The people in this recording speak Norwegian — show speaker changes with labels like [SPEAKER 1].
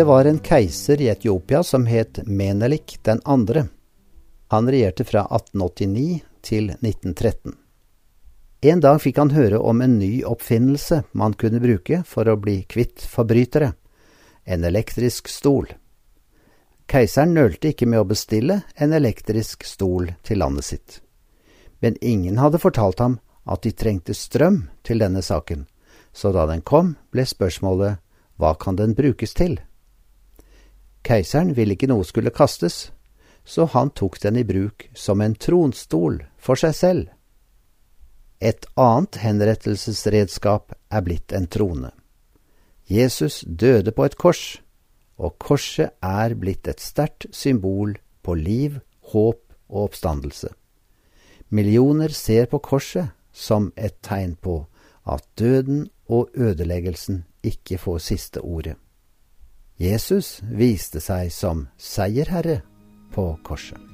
[SPEAKER 1] Det var en keiser i Etiopia som het Menelik den andre. Han regjerte fra 1889 til 1913. En dag fikk han høre om en ny oppfinnelse man kunne bruke for å bli kvitt forbrytere – en elektrisk stol. Keiseren nølte ikke med å bestille en elektrisk stol til landet sitt. Men ingen hadde fortalt ham at de trengte strøm til denne saken, så da den kom, ble spørsmålet hva kan den brukes til? Keiseren ville ikke noe skulle kastes, så han tok den i bruk som en tronstol for seg selv. Et annet henrettelsesredskap er blitt en trone. Jesus døde på et kors, og korset er blitt et sterkt symbol på liv, håp og oppstandelse. Millioner ser på korset som et tegn på at døden og ødeleggelsen ikke får siste ordet. Jesus viste seg som seierherre på korset.